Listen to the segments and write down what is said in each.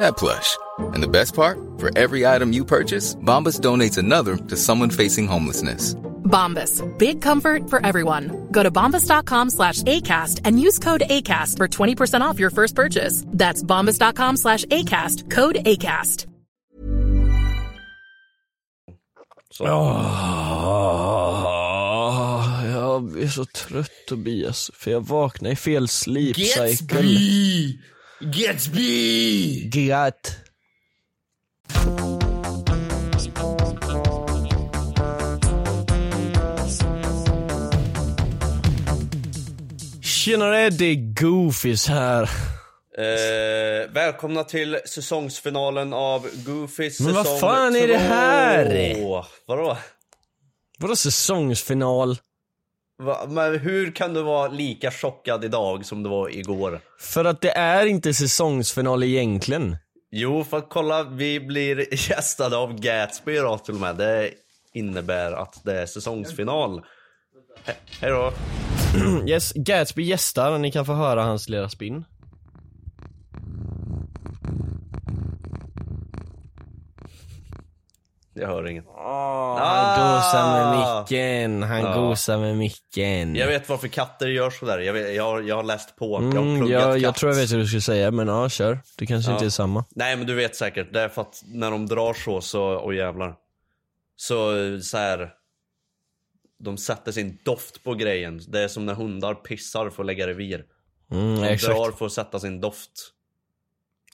that plush. And the best part? For every item you purchase, Bombas donates another to someone facing homelessness. Bombas. Big comfort for everyone. Go to bombas.com slash ACAST and use code ACAST for 20% off your first purchase. That's bombas.com slash ACAST. Code ACAST. Så. Åh, jag är så trött Tobias, för jag vaknar i fel sleep cycle. Gatsby! Get. Tjenare, det är Goofies här. Eh, välkomna till säsongsfinalen av Goofys Men vad fan är det här? två. Vadå? Vadå säsongsfinal? Va, men hur kan du vara lika chockad idag som du var igår? För att det är inte säsongsfinal egentligen. Jo, för att kolla, vi blir gästade av Gatsby idag till och med. Det innebär att det är säsongsfinal. He hej då. Yes, Gatsby gästar och ni kan få höra hans lilla spin. Jag hör inget. Han gosar med micken, han Ja. gosar med micken. Jag vet varför katter gör sådär. Jag, vet, jag, har, jag har läst på. jag har Mm, pluggat jag, jag katt. tror jag vet vad du skulle säga, men ja, kör. Det kanske inte Ja. är samma. Nej men du vet säkert, det är för att när de drar så, så, oj jävlar. Så, så här. De sätter sin doft på grejen. Det är som när hundar pissar för att lägga revir. Mm, De exakt. drar för att sätta sin doft.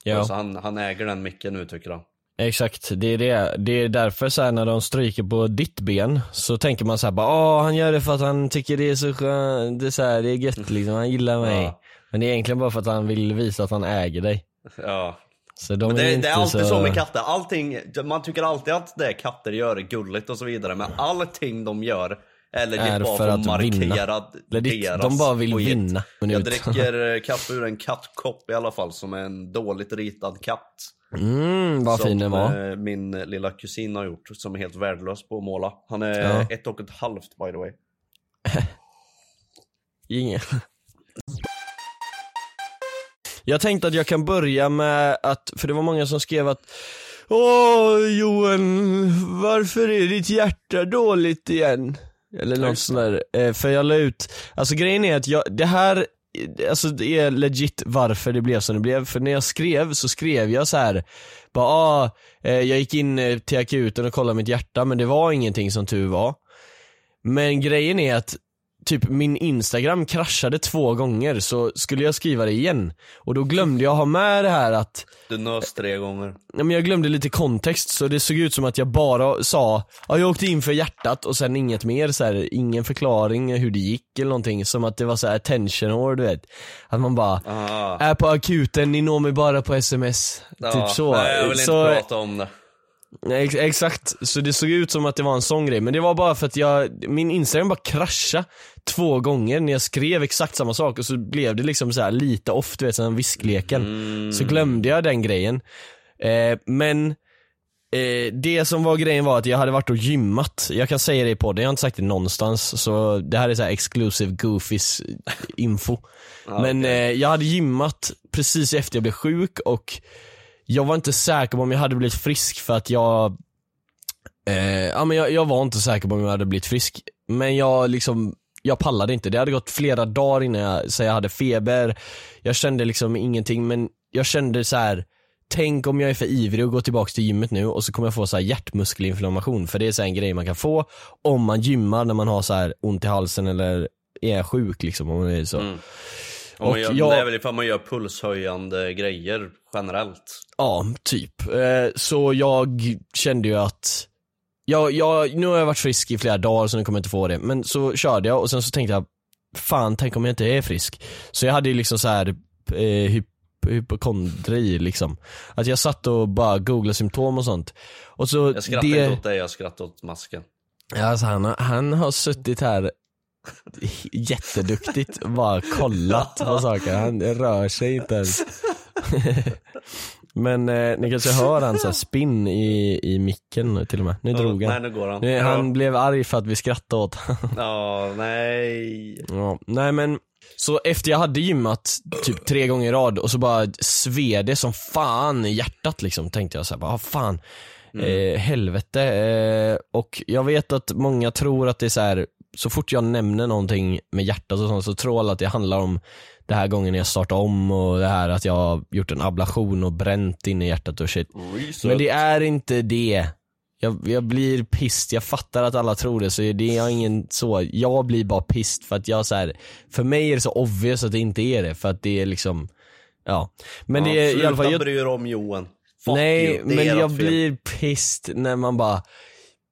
Ja. Så han, han äger den micken nu tycker han. Exakt, det är det. Det är därför så här, när de stryker på ditt ben så tänker man så här bara åh han gör det för att han tycker det är så skönt, det är, så här, det är gött liksom, han gillar mig. Ja. Men det är egentligen bara för att han vill visa att han äger dig. Ja. Så de Men är det, inte det är alltid så... så med katter. Allting, man tycker alltid att det katter gör är gulligt och så vidare. Men allting de gör är legit Är bara för för att markera deras de bara vill skit. vinna. Jag dricker eh, kaffe ur en kattkopp i alla fall, som är en dåligt ritad katt. Mm, vad som fin den var. eh, min lilla kusin har gjort, som är helt värdelös på att måla. Han är Ja. ett och ett halvt by the way. Inge. Jag tänkte att jag kan börja med att, för det var många som skrev att Åh Johan, varför är ditt hjärta dåligt igen? Eller något sånt där. Eh, För jag la ut, alltså grejen är att jag, det här, alltså det är legit varför det blev som det blev. För när jag skrev så skrev jag så här. bara ah, eh, jag gick in eh, till akuten och kollade mitt hjärta men det var ingenting som tur var. Men grejen är att typ min instagram kraschade två gånger så skulle jag skriva det igen. Och då glömde jag ha med det här att Du nös tre gånger. Ja, men jag glömde lite kontext så det såg ut som att jag bara sa ja, jag åkte in för hjärtat och sen inget mer så här, ingen förklaring hur det gick eller någonting. Som att det var så här attention or du vet. Att man bara, Ah. är på akuten, ni når mig bara på sms. Ja, typ så. Nej, jag vill så inte prata om det. Ex- exakt, så det såg ut som att det var en sån grej, men det var bara för att jag, min instagram bara kraschade två gånger när jag skrev exakt samma sak och så blev det liksom så här lite off, du vet, som viskleken. Mm. Så glömde jag den grejen. Eh, men eh, det som var grejen var att jag hade varit och gymmat, jag kan säga det i podden, jag har inte sagt det någonstans, så det här är så här exclusive goofies info. men eh, jag hade gymmat precis efter jag blev sjuk och jag var inte säker på om jag hade blivit frisk för att jag eh, Ja men jag, jag var inte säker på om jag hade blivit frisk, men jag liksom jag pallade inte. Det hade gått flera dagar innan jag, så jag hade feber, jag kände liksom ingenting men jag kände så här. Tänk om jag är för ivrig och går tillbaka till gymmet nu och så kommer jag få så här hjärtmuskelinflammation för det är så här en grej man kan få om man gymmar när man har så här ont i halsen eller är sjuk liksom om det är så. Mm. Om man gör, jag- Det är väl ifall man gör pulshöjande grejer generellt. Ja, typ. Eh, Så jag kände ju att jag, jag, nu har jag varit frisk i flera dagar så nu kommer jag inte få det. Men så körde jag och sen så tänkte jag, fan tänk om jag inte är frisk. Så jag hade ju liksom så här eh, hyp, hypokondri liksom. Att jag satt och bara googlade symptom och sånt. Och så Jag skrattar det, inte åt dig, jag skrattar åt masken. Ja, Alltså han, han har suttit här jätteduktigt bara kollat på saker. Han rör sig inte ens. Men eh, ni kanske hör han så spinn i, i micken till och med. Nu drog Nej, han. nu går han. Nu, han blev arg för att vi skrattade åt Ja, nej. ja, Nej men, så efter jag hade gymmat typ tre gånger i rad och så bara sved det som fan i hjärtat liksom tänkte jag så här, bara, ah, fan. Eh, helvete. Eh, och jag vet att många tror att det är så här. Så fort jag nämner någonting med hjärtat och sånt så tror alla att det handlar om det här gången jag startade om och det här att jag har gjort en ablation och bränt in i hjärtat och shit. Men det är inte det. Jag, jag blir pissed, jag fattar att alla tror det så det är ingen så, jag blir bara pissed för att jag så här, för mig är det så obvious att det inte är det för att det är liksom, ja. Men det är i alla fall, Sluta bry dig om Johan. Fuck nej you. Men jag fel. blir pissed när man bara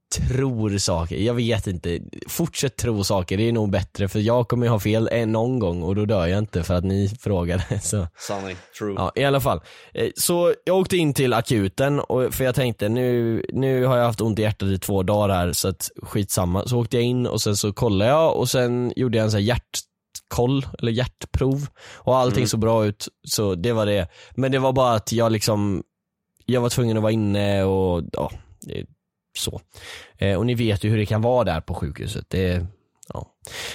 tror saker, jag vet inte. Fortsätt tro saker, det är nog bättre för jag kommer ju ha fel en någon gång och då dör jag inte för att ni frågade. Så. Sanning, true. Ja, i alla fall. Eh, Så jag åkte in till akuten, och, för jag tänkte nu, nu har jag haft ont i hjärtat i två dagar här så att skitsamma. Så åkte jag in och sen så kollade jag och sen gjorde jag en sån här hjärtkoll, eller hjärtprov. Och allting såg bra ut, så det var det. Men det var bara att jag liksom, jag var tvungen att vara inne och ja, så. Eh, och ni vet ju hur det kan vara där på sjukhuset. Det, ja.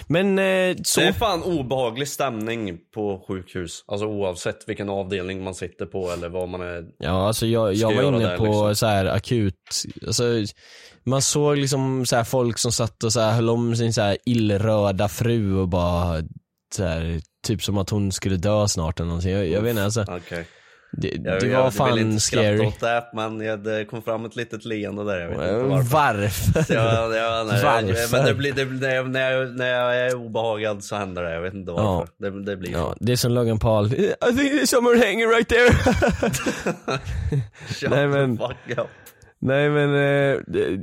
Men eh, så. Det är fan obehaglig stämning på sjukhus. Alltså oavsett vilken avdelning man sitter på eller vad man är. Ja alltså jag, jag var inne på liksom. så här akut, alltså, man såg liksom så här folk som satt och så här höll om sin så här illröda fru och bara så här, typ som att hon skulle dö snart eller någonting. Jag, jag vet inte alltså, Okej. Det, Jag, det var jag vill fan inte skratta scary. åt det men jag, det kom fram ett litet leende där. Jag vet inte varför. Varför? Ja, ja, nej, Varför? Men det blir, det, blir- när, jag, när, jag, när jag är obehagad så händer det. Jag vet inte varför. Det, det blir Ja, det är som Logan Paul, I think there's someone hanging right there. Shut nej, men- the fuck up. Nej men eh,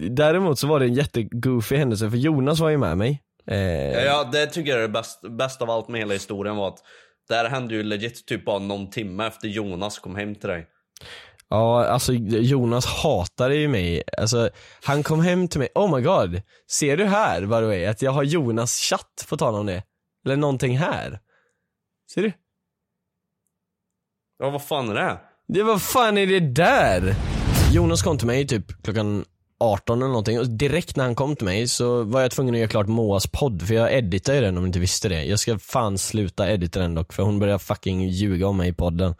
däremot så var det en jättegoofy händelse för Jonas var ju med mig. Eh, Ja, ja, det tycker jag är bäst, bäst av allt med hela historien var att det här hände ju legit typ bara någon timme efter Jonas kom hem till dig. Ja, alltså Jonas hatade ju mig. Alltså, han kom hem till mig, oh my god, ser du här by the way, att jag har Jonas chatt på tal om det? Eller någonting här. Ser du? Ja, vad fan är det? Det vad fan är det där? Jonas kom till mig typ klockan 18 eller någonting och direkt när han kom till mig så var jag tvungen att göra klart Moas podd för jag editar ju den om ni inte visste det. Jag ska fan sluta edita den dock för hon börjar fucking ljuga om mig i podden.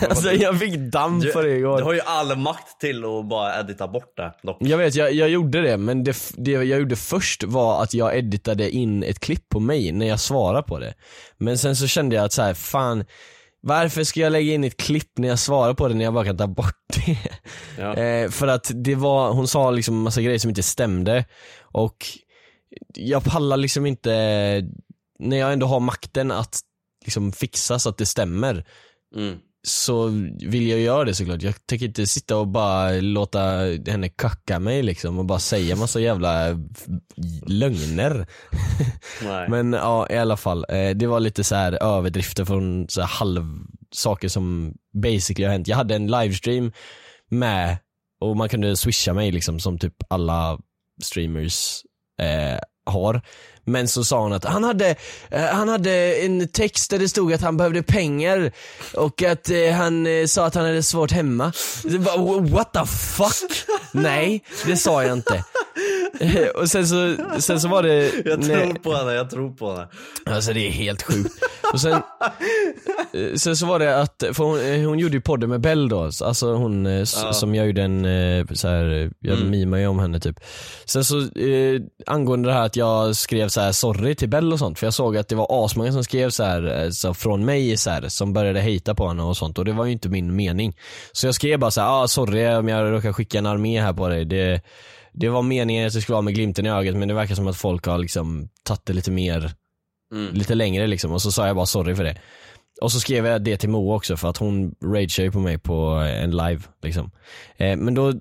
alltså jag fick damm på det igår. Du har ju all makt till att bara edita bort det dock. Jag vet, jag, jag gjorde det men det, det jag gjorde först var att jag editade in ett klipp på mig när jag svarade på det. Men sen så kände jag att så här, fan varför ska jag lägga in ett klipp när jag svarar på det när jag bara kan ta bort det? Ja. Eh, för att det var, hon sa liksom massa grejer som inte stämde och jag pallar liksom inte, när jag ändå har makten att liksom fixa så att det stämmer Mm. Så vill jag göra det såklart. Jag tänker inte sitta och bara låta henne kacka mig liksom och bara säga massa jävla lögner. Men ja, i alla fall. Eh, det var lite så här överdrifter från så halv saker som basically har hänt. Jag hade en livestream med och man kunde swisha mig liksom som typ alla streamers eh, har. Men så sa hon att han hade, eh, han hade en text där det stod att han behövde pengar och att eh, han eh, sa att han hade svårt hemma. Bara, what the fuck? Nej, det sa jag inte. Och sen så, sen så var det... jag tror på henne, jag tror på henne. Alltså det är helt sjukt. Och sen, eh, sen så var det att, för hon, eh, hon gjorde ju podden med Bell då, alltså hon eh, Ja. som jag gjorde en, så här, jag Mm. mimar ju om henne typ. Sen så, eh, angående det här att jag skrev så här sorry till Bell och sånt, för jag såg att det var asmånga som skrev så här, så från mig så här, som började hejta på henne och sånt och det var ju inte min mening. Så jag skrev bara så här, ah, sorry om jag råkar skicka en armé här på dig. Det, det var meningen att det skulle vara med glimten i ögat men det verkar som att folk har liksom tagit det lite mer Mm. lite längre liksom och så sa jag bara sorry för det. Och så skrev jag det till Moa också för att hon rageade ju på mig på en live liksom. Eh, men då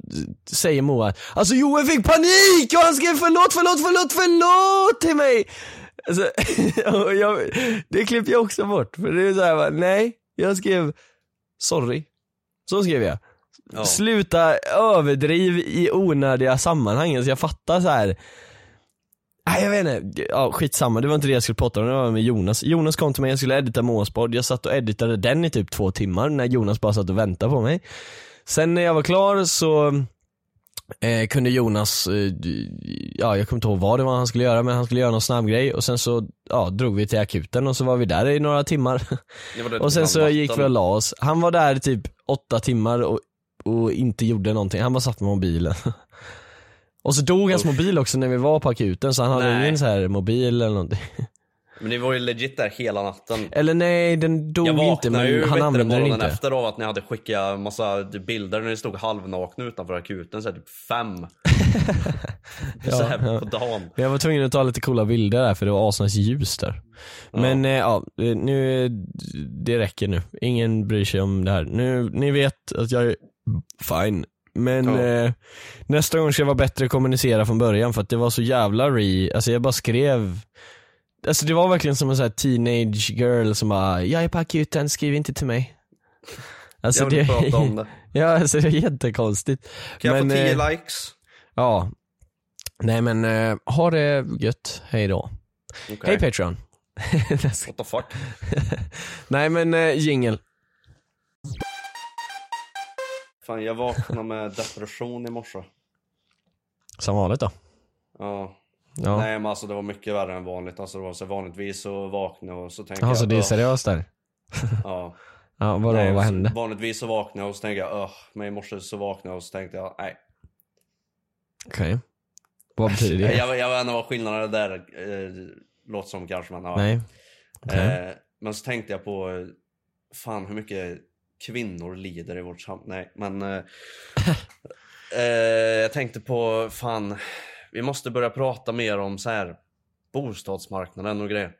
säger Moa, alltså Joel fick panik och han skrev förlåt, förlåt, förlåt, förlåt till mig. Alltså, jag, det klippte jag också bort för det är såhär bara, nej, jag skrev sorry. Så skrev jag. Ja. Sluta överdriv i onödiga sammanhang, alltså jag fattar så här. Nej jag vet inte, ja, skitsamma det var inte det jag skulle prata om, det var med Jonas. Jonas kom till mig, jag skulle edita Moas podd, jag satt och editade den i typ två timmar när Jonas bara satt och väntade på mig. Sen när jag var klar så eh, kunde Jonas, eh, ja jag kommer inte ihåg vad det var han skulle göra men han skulle göra någon snabb grej och sen så ja, drog vi till akuten och så var vi där i några timmar. Och sen så natten. gick vi och la oss. Han var där i typ åtta timmar och, och inte gjorde någonting. Han bara satt med mobilen. Och så dog hans mobil också när vi var på akuten så han hade Nej. ingen så här mobil eller någonting. Men ni var ju legit där hela natten. Eller nej, den dog inte men ju han använde den inte. efter av att ni hade skickat massa bilder när ni stod halvnakna utanför akuten, så här, typ fem. så här ja. på dagen. Jag var tvungen att ta lite coola bilder där för det var asnice ljus där. Men eh, ja, eh, nu, det räcker nu. Ingen bryr sig om det här. Nu, ni vet att jag är fine. Men Ja. eh, nästa gång ska jag vara bättre att kommunicera från början för att det var så jävla re, alltså jag bara skrev Alltså det var verkligen som en sån här teenage girl som bara, jag är på akuten, skriv inte till mig. Alltså Jag vill det, prata om det. ja alltså det är jättekonstigt. Kan jag Men, få 10 eh, likes? Ja. Nej men, eh, ha det gött, hej då. Okej. Hej Patreon. What the fuck? Nej men eh, jingel. Fan, jag vaknade med depression i morse. Som vanligt då. Ja. Ja. Nej men alltså det var mycket värre än vanligt. Alltså det var så vanligtvis så vaknade jag och så tänkte Jaha, jag så det är seriöst där? Ja. Ja, vadå, Nej, vad hände? Vanligtvis så vaknade jag och så tänkte jag öh, men i morse så vaknade jag och så tänkte jag nej. Okej. Vad betyder det? Jag, jag vet inte vad skillnaden där eh, låter som kanske men ja. Nej. Okej. Eh, men så tänkte jag på eh, fan hur mycket kvinnor lider i vårt samhälle. Nej men eh, eh, jag tänkte på fan vi måste börja prata mer om så här bostadsmarknaden och grejer.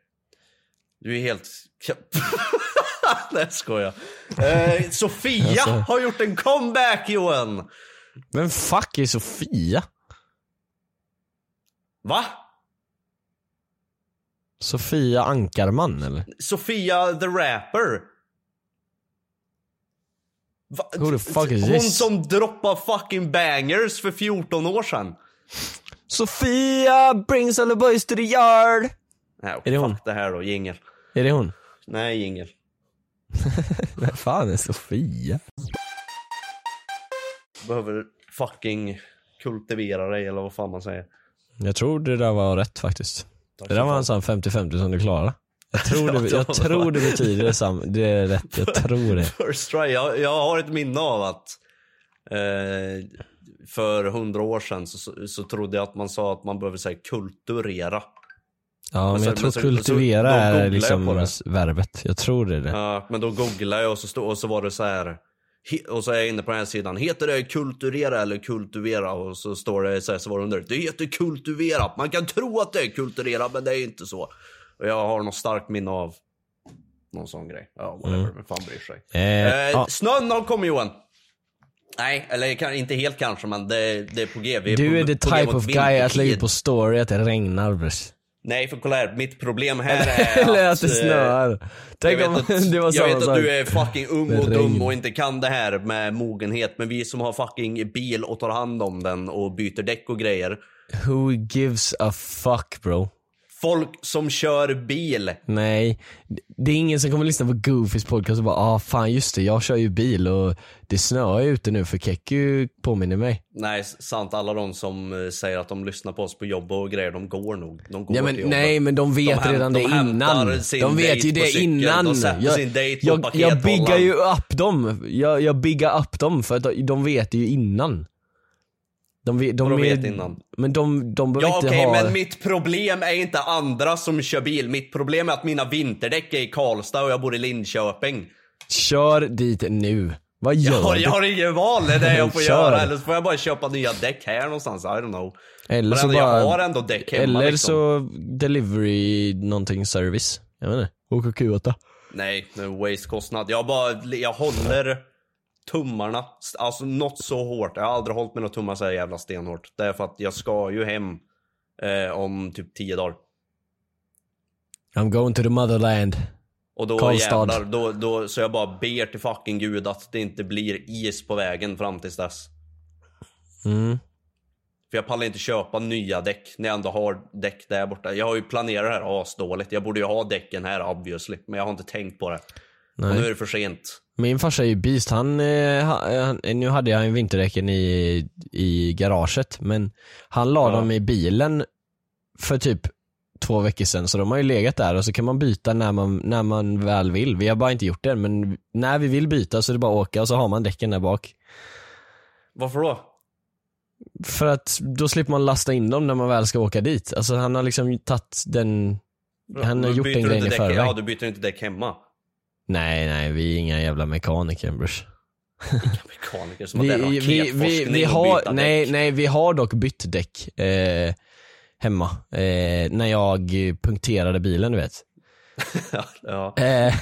Du är helt Nej jag skojar. Eh, Sofia Alltså. har gjort en comeback Johan! Vem fuck är Sofia? Va? Sofia Ankarman eller? Sofia the rapper. Va? Who the fuck is Hon this? som droppade fucking bangers för 14 år sedan. Sofia brings all the boys to the yard. Nej, Är det hon? det här då, jingel. Är det hon? Nej, jingel. Vem fan är Sofia? Behöver fucking kultivera dig eller vad fan man säger. Jag tror det där var rätt faktiskt. Tack Det där var en sån 50-50 som du klarade. Jag tror det, det jag tror det betyder detsamma. Det är rätt, jag tror det. First try. Jag, jag har ett minne av att eh, för hundra år sedan så, så, så trodde jag att man sa att man behöver säga kulturera. Ja men så- jag tror men så- kultivera så- är liksom det. verbet. Jag tror det är det. Ja, men då googlade jag och så, stod, och så var det så här. Och så är jag inne på den här sidan. Heter det kulturera eller kultivera? Och så står det så här, så var det under. Det heter kultivera. Man kan tro att det är kulturera, men det är inte så. Och jag har något starkt minne av någon sån grej. Ja, whatever. Vem fan bryr sig? Eh, Eh, ja. Snön har kommit Johan. Nej, eller inte helt kanske, men det, det är på G. Vi Du på, är the type of guy att lägga på story att det regnar bros. Nej, för kolla här. Mitt problem här är Eller att det eh, snöar. Tänk jag om vet att, det var jag vet sak. att du är fucking ung och dum och inte kan det här med mogenhet. Men vi som har fucking bil och tar hand om den och byter däck och grejer. Who gives a fuck bro? Folk som kör bil. Nej, det är ingen som kommer lyssna på Goofys podcast och bara ah fan just det, jag kör ju bil och det snöar ju ute nu för Kekku påminner mig. Nej, sant. Alla de som eh, säger att de lyssnar på oss på jobb och grejer, de går nog. De går Ja men till jobbet. nej men de vet häm- redan de det innan. De vet ju det cykeln, innan. de Jag, sin jag, jag biggar ju upp dem. Jag, jag biggar upp dem för att de, de vet ju innan. De, de, Vadå är- vet innan? Men de, de behöver Ja inte okej, ha... men mitt problem är inte andra som kör bil. Mitt problem är att mina vinterdäck är i Karlstad och jag bor i Linköping. Kör dit nu. Vad gör Jag har, du? jag har ingen val, det är det jag får göra. Eller så får jag bara köpa nya däck här någonstans, I don't know. Eller så bara... jag har ändå däck hemma Eller liksom. så delivery någonting service. Jag vet inte. Åka Q8. Nej, det är waste-kostnad. Jag bara, jag håller tummarna, alltså något så hårt. Jag har aldrig hållit mina tummar så här jävla stenhårt. Det är för att jag ska ju hem eh, om typ 10 dagar. I'm going to the motherland. Och då Karlstad. jävlar, då, då, så jag bara ber till fucking gud att det inte blir is på vägen fram tills dess. Mm. För jag pallar inte köpa nya däck när jag ändå har däck där borta. Jag har ju planerat det här asdåligt. Jag borde ju ha däcken här obviously. Men jag har inte tänkt på det. Och nu är det för sent. Min farsa är ju beast, han, eh, ha- han nu hade jag ju vinterdäcken i, i garaget men han la Ja. dem i bilen för typ två veckor sedan så de har ju legat där och så kan man byta när man, när man väl vill. Vi har bara inte gjort det än men när vi vill byta så är det bara att åka och så har man däcken där bak. Varför då? För att då slipper man lasta in dem när man väl ska åka dit. Alltså han har liksom tagit den, han har gjort den grejen i förväg. Ja, du byter inte däck hemma. Nej nej vi är inga jävla mekaniker brors. Mekaniker som Vi, har vi, vi, vi, har, nej, däck. nej vi har dock bytt däck eh, hemma. Eh, när jag punkterade bilen du vet. ja, Eh,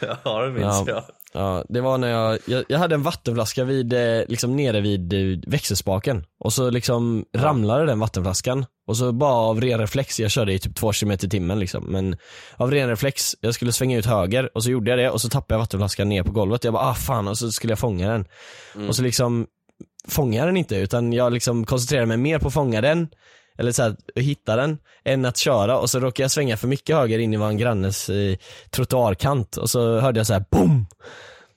ja, det minns Ja. jag. Ja, det var när jag, jag, jag hade en vattenflaska vid, eh, liksom nere vid eh, växelspaken. Och så liksom ramlade den vattenflaskan. Och så bara av ren reflex, jag körde i typ två km i timmen liksom. Men av ren reflex, jag skulle svänga ut höger och så gjorde jag det och så tappade jag vattenflaskan ner på golvet. Jag bara ah fan och så skulle jag fånga den. Och så liksom fångade jag den inte utan jag liksom koncentrerade mig mer på att fånga den eller så här, hitta den, än att köra och så råkade jag svänga för mycket höger in i en grannes eh, trottoarkant och så hörde jag så här BOOM!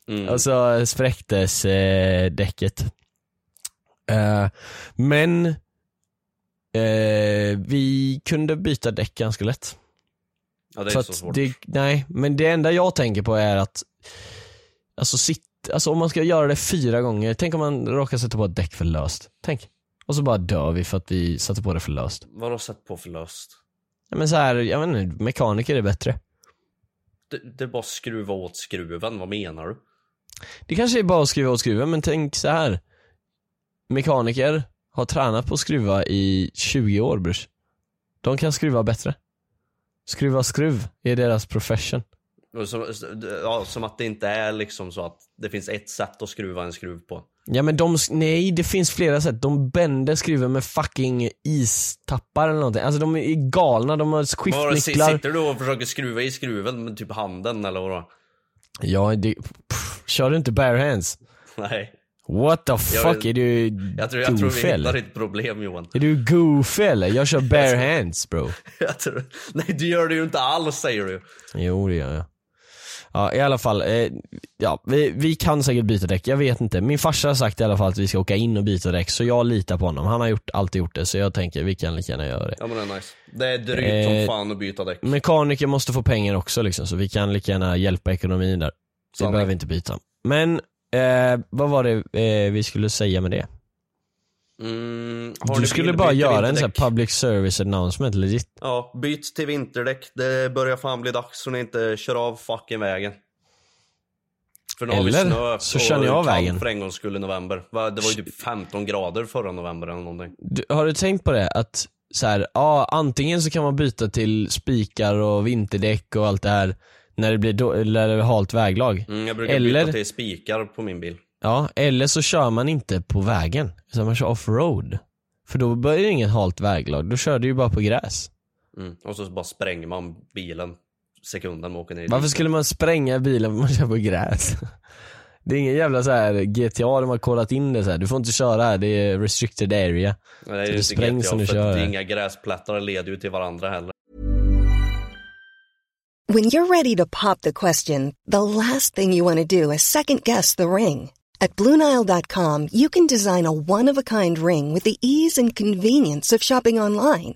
Mm. Och så spräcktes eh, däcket. Eh, men eh, vi kunde byta däck ganska lätt. Ja, det är så att svårt. Det, nej, men det enda jag tänker på är att Alltså sitt, alltså om man ska göra det fyra gånger, tänk om man råkar sätta på ett däck för löst. Tänk. Och så bara dör vi för att vi satte på det för löst. Vadå sett på för löst? Ja, men så här, jag vet inte, mekaniker är bättre. Det, det är bara skruva åt skruven, vad menar du? Det kanske är bara att skruva åt skruven, men tänk så här. Mekaniker har tränat på att skruva i 20 år brors. De kan skruva bättre. Skruva skruv är deras profession. Som, ja, som att det inte är liksom så att det finns ett sätt att skruva en skruv på. Ja men de, nej det finns flera sätt. De bänder skruven med fucking istappar eller någonting. Alltså de är galna, de har skiftnycklar. Sitter du och försöker skruva i skruven med typ handen eller vadå? Ja, det, pff, kör du inte bare hands? Nej. What the fuck, är du Jag tror, jag tror vi hittar ditt problem Johan. Är du goofy eller? Jag kör bare hands bro. Jag tror, nej du gör det ju inte alls säger du. Jo det gör jag. Ja i alla fall, eh, ja vi, vi kan säkert byta däck, jag vet inte. Min farsa har sagt i alla fall att vi ska åka in och byta däck så jag litar på honom. Han har gjort, alltid gjort det så jag tänker vi kan lika gärna göra det. Ja men det är nice. Det är drygt som Eh, fan att byta däck. Mekaniker måste få pengar också liksom så vi kan lika gärna hjälpa ekonomin där. Vi Sanning. behöver inte byta. Men, eh, vad var det eh, vi skulle säga med det? Mm, Du skulle bara göra en sån här public service announcement legit. Ja, byt till vinterdäck. Det börjar fan bli dags så ni inte kör av fucking vägen. För nu har vi snö så av kallt vägen. för en gångs skull i november. Det var ju typ 15 grader förra november eller någonting. Du, har du tänkt på det? Att så här, ja antingen så kan man byta till spikar och vinterdäck och allt det här när det blir då, eller det halt väglag. Mm, jag brukar Eller- byta till spikar på min bil. Ja, eller så kör man inte på vägen, utan man kör offroad. För då blir det inget halt väglag, då kör du ju bara på gräs. Mm. Och så bara spränger man bilen sekunden man åker ner i Varför skulle man spränga bilen om man kör på gräs? Det är ingen jävla så här GTA de har kollat in det så här. du får inte köra här, det är restricted area. Nej, det är så ju det sprängs GTA, som du kör. att inga gräsplättar leder ju till varandra heller. When you're ready to pop the question, the last thing you want to do is second guess the ring. At Bluenile.com, you can design a one of a kind ring with the ease and convenience of shopping online.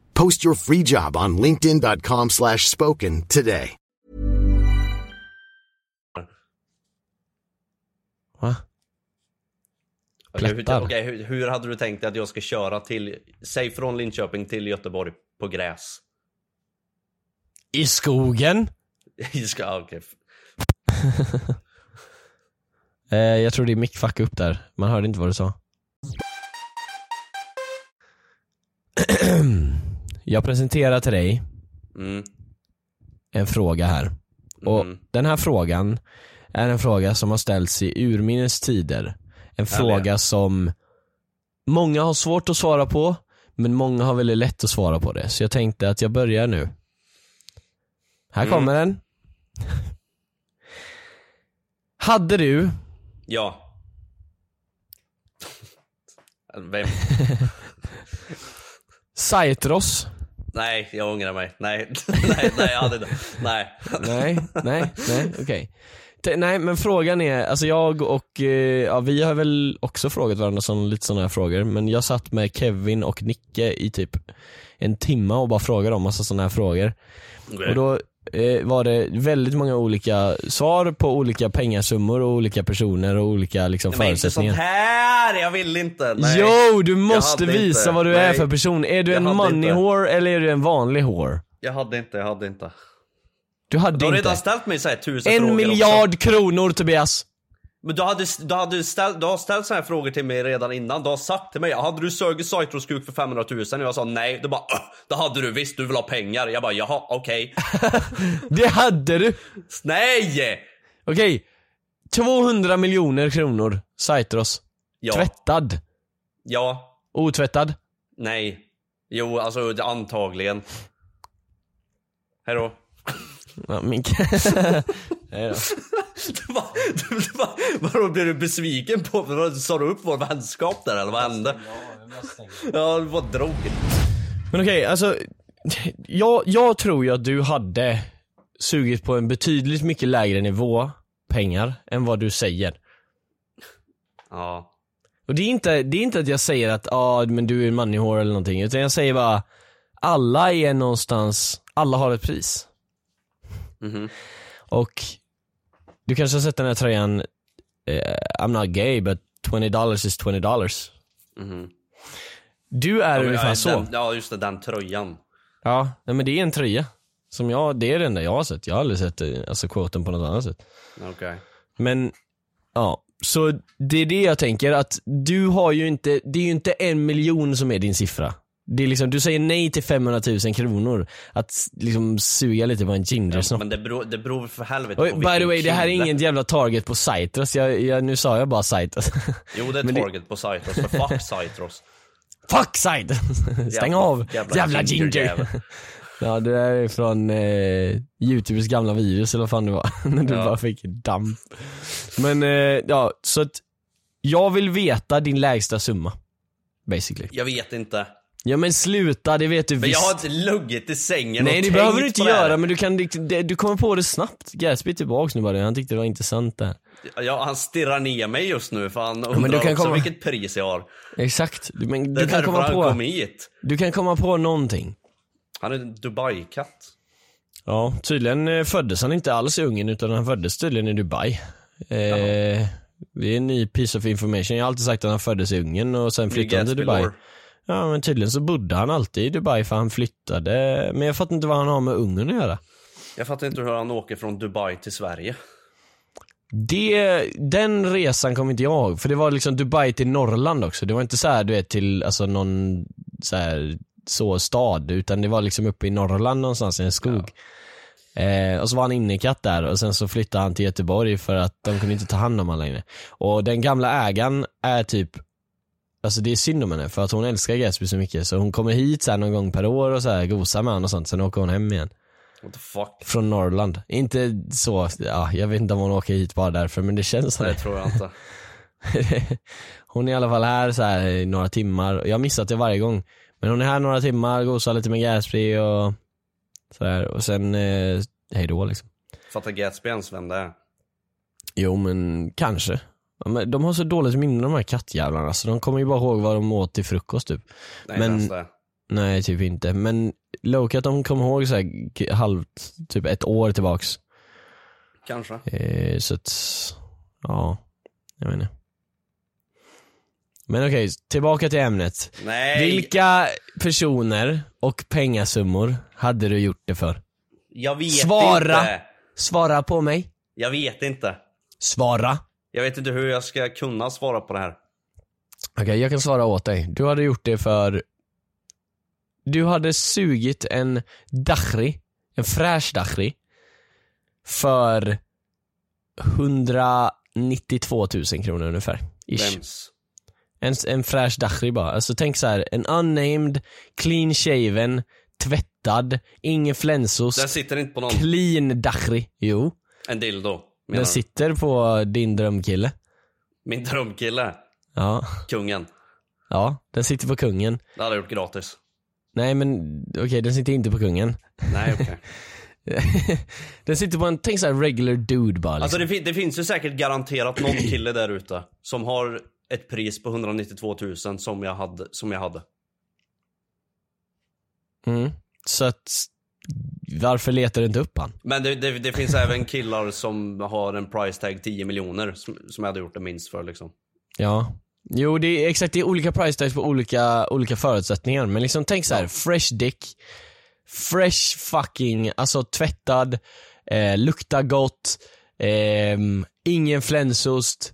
Post your free job on linkedin.com slash spoken today. Va? Okej, hur, Plättar. okej, hur, hur hade du tänkt att jag ska köra till, säg från Linköping till Göteborg på gräs? I skogen? I ja, okej. Eh, jag tror det är mick fuck upp där, man hörde inte vad du sa. jag presenterar till dig Mm. en fråga här. Och Mhm. den här frågan är en fråga som har ställts i urminnes tider. En fråga som många har svårt att svara på, men många har väldigt lätt att svara på det. Så jag tänkte att jag börjar nu. Här Mm. kommer den. Hade du Ja. Vem? Saitros Nej, jag ångrar mig. Nej, nej, nej, jag hade inte. Nej. Nej, nej, nej, okej. Te- Nej men frågan är, alltså jag och, eh, ja vi har väl också frågat varandra sån, lite sådana här frågor, men jag satt med Kevin och Nicke i typ en timma och bara frågade om massa sådana här frågor. Och då var det väldigt många olika svar på olika pengasummor och olika personer och olika liksom Men inte sånt förutsättningar. här! Jag vill inte. Nej. Jo, du måste visa inte. vad du är Nej. för person. Är du Jag en money inte. whore eller är du en vanlig whore? Jag hade inte, jag hade inte. Du hade Du har inte. redan ställt mig så här tusen frågor En också. miljard kronor Tobias! Men du, hade, du, hade ställt, du har ställt så här frågor till mig redan innan. Du har sagt till mig, hade du sugit Saitros kuk för 500 000? Och jag sa nej. Du bara, "Åh, det hade du visst, du vill ha pengar. Jag bara, jaha, okej. Det hade du! nej! Okej, 200 miljoner kronor, Saitros. Ja. Tvättad. Ja. Otvättad. Nej. Jo, alltså antagligen. Hejdå. Ja, min... Nej vadå, blev du besviken på Sa du upp vår vänskap där eller vad hände? Ja, du bara drog. Men okej, alltså. Jag, jag tror ju att du hade sugit på en betydligt mycket lägre nivå pengar än vad du säger. Ja. Och det är inte, det är inte att jag säger att ah, men du är en money whore eller någonting, utan jag säger bara alla är någonstans, alla har ett pris. Mhm. Och du kanske har sett den här tröjan, eh, I'm not gay but 20 dollars is 20 dollars. Mhm. Du är Ja, ungefär ja, så. Den, ja, just det, den tröjan. Ja, nej, men det är en tröja. Som jag, det är det enda jag har sett. Jag har aldrig sett eh, alltså, quoten på något annat sätt. Okej. Men, ja. Så det är det jag tänker att du har ju inte, det är ju inte en miljon som är din siffra. Det är liksom, du säger nej till 500 000 kronor. Att liksom suga lite på en gingersnopp. Men det beror, det beror för helvete Oj, på by the way, det här är inget jävla target på Citrus. Jag, jag, nu sa jag bara Citrus. Jo, det är Men det- target på Citrus, för fuck Citrus. Fuck Citrus! Stäng Jävla- av! jävla Jävla, ginger ginger! ja det där är från eh, Youtubers gamla virus eller vad fan det var. När du Ja. bara fick damp. Men eh, ja, så att jag vill veta din lägsta summa. Basically. Jag vet inte. Ja men sluta, det vet du Men jag visst. har inte luggit i sängen Nej och det behöver du inte göra men du kan, det- du kommer på det snabbt. Gatsby är tillbaks nu bara, han tyckte det var intressant det. Ja, han stirrar ner mig just nu för han undrar men du kan också komma- vilket pris jag har. Exakt, du, men, Det du kan komma på, hit. du kan komma på någonting. Han är en Dubai-katt. Ja, tydligen eh, föddes han inte alls i Ungern utan han föddes tydligen i Dubai. Eh, det är en ny piece of information. Jag har alltid sagt att han föddes i Ungern och sen flyttade han till Dubai. lore. Ja men tydligen så bodde han alltid i Dubai för han flyttade, men jag fattar inte vad han har med Ungern att göra. Jag fattar inte hur han åker från Dubai till Sverige. Det, den resan kommer inte jag ihåg, för det var liksom Dubai till Norrland också. Det var inte så här, du vet till alltså någon så här, så stad, utan det var liksom uppe i Norrland någonstans i en skog. Eh, och så var han innekatt där och sen så flyttade han till Göteborg för att de kunde inte ta hand om honom längre. Och den gamla ägaren är typ Alltså det är synd om henne för att hon älskar Gatsby så mycket så hon kommer hit så någon gång per år och så här gosar med honom och sånt, sen åker hon hem igen. What the fuck? Från Norrland. Inte så, ja, jag vet inte om hon åker hit bara därför men det känns som Det tror jag inte. hon är i alla fall här så här i några timmar, jag har missat det varje gång. Men hon är här några timmar, gosar lite med Gatsby och sådär och sen eh, hej då liksom. Fattar Gatsby ens vem det är? Jo men kanske. Men De har så dåligt minne de här kattjävlarna så de kommer ju bara ihåg vad de åt till frukost typ. Nej, Men- det. Nej typ inte, men Loki att de kommer ihåg så här, halvt, typ ett år tillbaks. Kanske. Eh, så att, ja, jag vet inte. Men okej, tillbaka till ämnet. Nej, Vilka personer och pengasummor hade du gjort det för? jag vet Svara. inte. Svara på mig. Jag vet inte. Svara. Jag vet inte hur jag ska kunna svara på det här. Okej, jag kan svara åt dig. Du hade gjort det för... Du hade sugit en dachri, en fräsch dachri, för 192 000 kronor ungefär. Ish. Vems? En, en fräsch dachri bara. Alltså tänk så här, en unnamed, clean shaven, tvättad, ingen flänsost, Den sitter inte på någon. clean dachri. Jo, En dildo. Den sitter på din drömkille. Min drömkille. Ja, Kungen. ja, den sitter på kungen. Det hade jag gjort gratis. Nej men okej, den sitter inte på kungen. Nej okej. den sitter på en, tänk såhär regular dude bara liksom. Alltså det, fin- det finns ju säkert garanterat någon kille där ute som har ett pris på 192 000 som jag hade. Som jag hade. mm. Så att, varför letar du inte upp han? Men det, det, det finns även killar som har en price tag 10 miljoner som, som jag hade gjort det minst för liksom. Ja. Jo det är exakt, det är olika price tags på olika, olika förutsättningar. Men liksom tänk så här: fresh dick, fresh fucking, alltså tvättad, eh, luktar gott, ehm, ingen flänsost,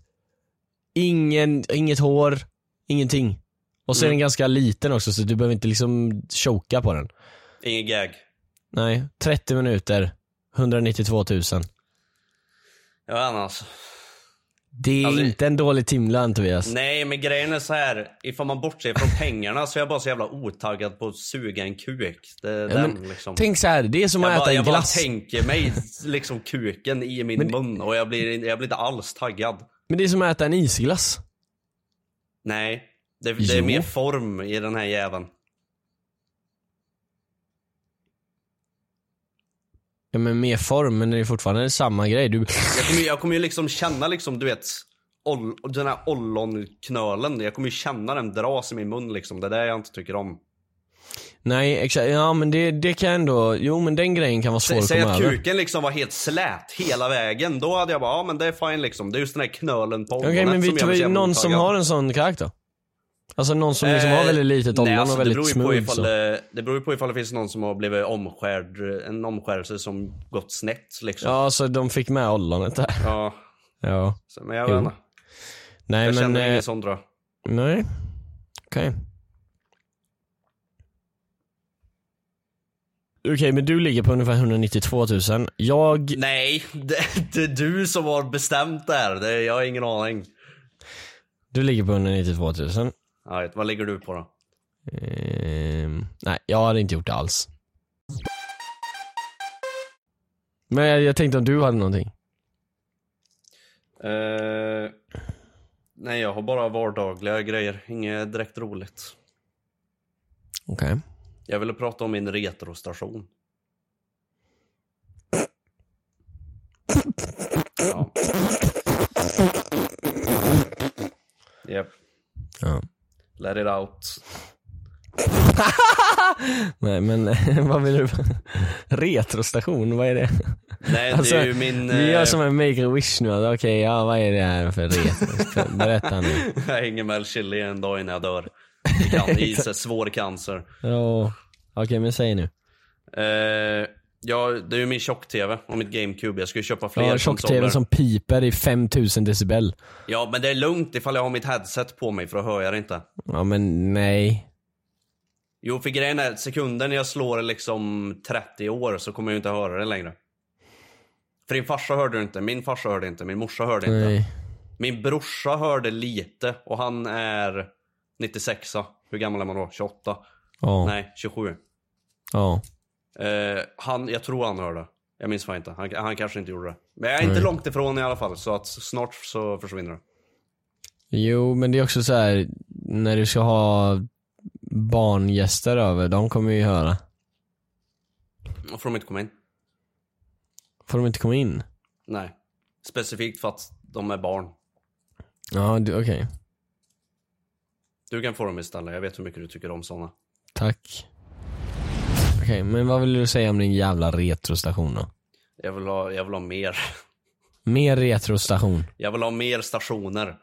ingen, inget hår, ingenting. Och så är den ganska liten också så du behöver inte liksom choka på den. Ingen gag. Nej, 30 minuter, 192 000. Jag vet inte alltså. Det är Alltså- inte en dålig timlön Tobias. Nej men grejen är så här. ifall man bortser från pengarna så är jag bara så jävla otaggad på att suga en kuk. Det Ja, den men liksom. Tänk så här, det är som att jag äta bara, en jag bara glass. tänker mig liksom kuken i min Men- mun och jag blir, jag blir inte alls taggad. Men det är som att äta en isglass. Nej, det, det är mer form i den här jäveln. Ja men mer form, men det är fortfarande samma grej. Du, Jag kommer, jag kommer ju liksom känna liksom, du vet, oll, den här ollonknölen. Jag kommer ju känna den dras i min mun liksom. Det är det jag inte tycker om. nej exakt, ja men det, det kan ändå, jo men den grejen kan vara svår Sä, att säg komma att över. kuken liksom var helt slät hela vägen. Då hade jag bara, ja men det är fine liksom. Det är just den här knölen på Okej ollonet men vi tar någon som har en sån karaktär. Alltså någon som liksom har Eh, väldigt litet nej, alltså, och väldigt smooth ifall så. det, det beror ju på ifall det finns någon som har blivit omskärd, en omskärelse som gått snett liksom. Ja så de fick med ollonet där. Ja, Ja. så, men jag vet inte. Nej Jag men, känner eh, ingen sån jag. nej. Okej. Okej men du ligger på ungefär 192 000. Jag, Nej, det, det är du som har bestämt det här. Det, jag har ingen aning. du ligger på 192 000. Vet, vad ligger du på då? Ehm, nej, jag hade inte gjort det alls. Men jag, jag tänkte om du hade någonting. Eh, nej, jag har bara vardagliga grejer. Inget direkt roligt. Okej. Jag ville prata om min retrostation. Ja. Japp. Ja. Let it out. Nej men vad vill du? Retrostation, vad är det? Nej, Alltså, det är ju min... Vi gör eh, som en make a wish nu, Alltså, okej ja vad är det här för retro? Berätta nu. Jag hänger med chili en dag innan jag dör. I, can- svår cancer. Ja, okej men säg nu. Eh, Ja, det är ju min tjock-tv och mitt GameCube. Jag ska ju köpa fler Ja, tjock-tv som piper i 5000 decibel. Ja, men det är lugnt ifall jag har mitt headset på mig för då hör jag det inte. Ja men nej. Jo, för grejen är, sekunden jag slår liksom 30 år så kommer jag ju inte höra det längre. För din farsa hörde det inte, min farsa hörde inte, min morsa hörde inte. nej. Min brorsa hörde lite och han är 96 Hur gammal är man då? 28? Ja. Nej, 27. Ja. Eh, han, jag tror han hörde. Jag minns fan inte. Han, han kanske inte gjorde det. Men jag är inte långt ifrån i alla fall, så att snart så försvinner det. Jo men det är också så här när du ska ha barngäster över, de kommer ju höra. Och får de inte komma in? Får de inte komma in? Nej. Specifikt för att de är barn. Ja, okej. Du kan få dem istället, jag vet hur mycket du tycker om såna. Tack. Okej, men vad vill du säga om din jävla retrostation då? Jag vill ha, jag vill ha mer. Mer retrostation. Jag vill ha mer stationer.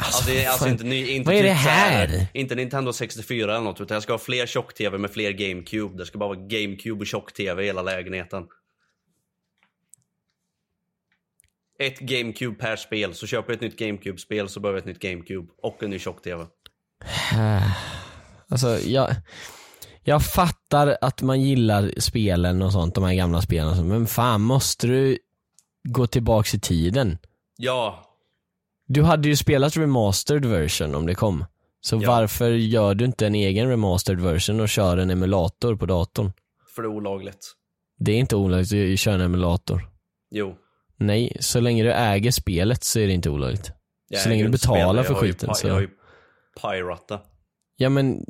Alltså, det är, alltså fan. inte, ny, inte Vad är typ det så här? Inte Nintendo 64 eller något, utan jag ska ha fler tjock-tv med fler GameCube. Det ska bara vara GameCube och tjock-tv i hela lägenheten. Ett GameCube per spel, så köper jag ett nytt GameCube-spel så behöver jag ett nytt GameCube och en ny tjock-tv. Alltså jag, jag fattar att man gillar spelen och sånt, de här gamla spelen och sånt, men fan måste du gå tillbaks i tiden? Ja, Du hade ju spelat remastered version om det kom. Så Ja. varför gör du inte en egen remastered version och kör en emulator på datorn? för det är olagligt. Det är inte olagligt att köra en emulator. Jo. Nej, så länge du äger spelet så är det inte olagligt. jag så länge du betalar jag för ju skiten så... Jag har ju piratat. Ja men,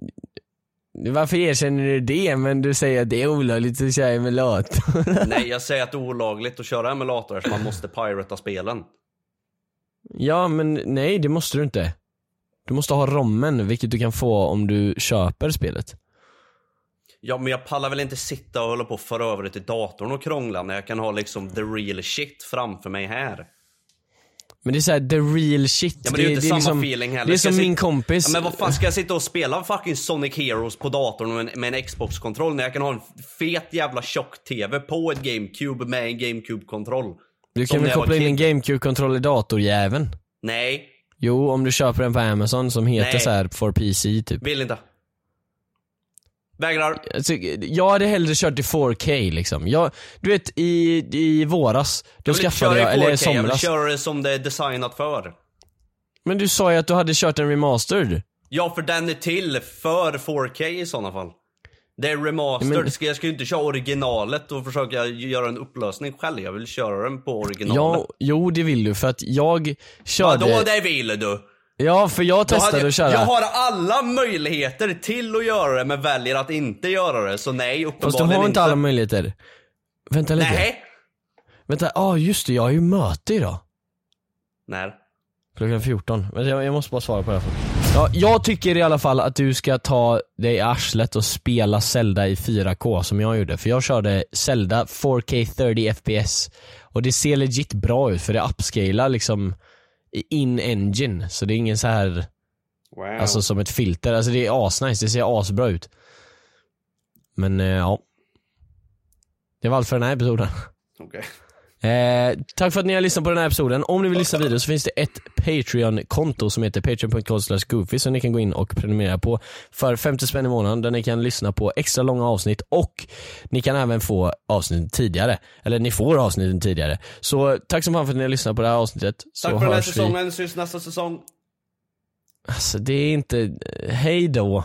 varför erkänner du det men du säger att det är olagligt att köra emulator? Nej, jag säger att det är olagligt att köra emulator så man måste pirata spelen. ja men nej det måste du inte. Du måste ha rommen, vilket du kan få om du köper spelet. Ja, men jag pallar väl inte sitta och hålla på och föra över det till datorn och krångla när jag kan ha liksom the real shit framför mig här. Men det är såhär the real shit. Ja, men det är ju inte samma liksom, feeling heller. Det är Ska som min kompis. Ja, men vad fan ska jag sitta och spela fucking Sonic Heroes på datorn med en, med en Xbox-kontroll när jag kan ha en fet jävla tjock-TV på ett GameCube med en GameCube-kontroll? du kan väl koppla in en. GameCube-kontroll i datorjäveln? Nej, Jo, om du köper den på Amazon som heter Nej. så här for PC typ. vill inte. Vägrar. Alltså, jag hade hellre kört i 4K liksom. Jag, du vet i, i våras, då Jag skaffade jag, i 4K, eller i jag vill somras. köra det som det är designat för. Men du sa ju att du hade kört en remastered. Ja, för den är till för 4K i sådana fall. Det är remastered. Men- jag ska ju inte köra originalet och försöka göra en upplösning själv. Jag vill köra den på originalet. Ja, jo det vill du för att jag körde... Vadå det vill du? Ja, för jag testade jag, att köra. jag har alla möjligheter till att göra det men väljer att inte göra det. Så nej, Fast du uppenbarligen har inte alla möjligheter. Vänta lite. Nej. Vänta, ja ah, just det, jag har ju möte idag. När? Klockan 14. Men jag, jag måste bara svara på det här. Ja, jag tycker i alla fall att du ska ta dig i arslet och spela Zelda i 4K som jag gjorde. För jag körde Zelda 4K 30 FPS. Och det ser legit bra ut för det upscalar liksom i in-engine. Så det är ingen så här Wow. alltså som ett filter. Alltså det är asnice, det ser asbra ut. Men eh, ja. Det var allt för den här episoden. Okej. Eh, tack för att ni har lyssnat på den här episoden. Om ni vill lyssna vidare så finns det ett Patreon-konto som heter patreon.com goofy som ni kan gå in och prenumerera på för 50 spänn i månaden där ni kan lyssna på extra långa avsnitt och ni kan även få avsnitten tidigare. Eller ni får avsnitten tidigare. Så tack så mycket för att ni har lyssnat på det här avsnittet. Så Tack för den här hörs vi. säsongen. Syns nästa säsong. Alltså det är inte, hej då.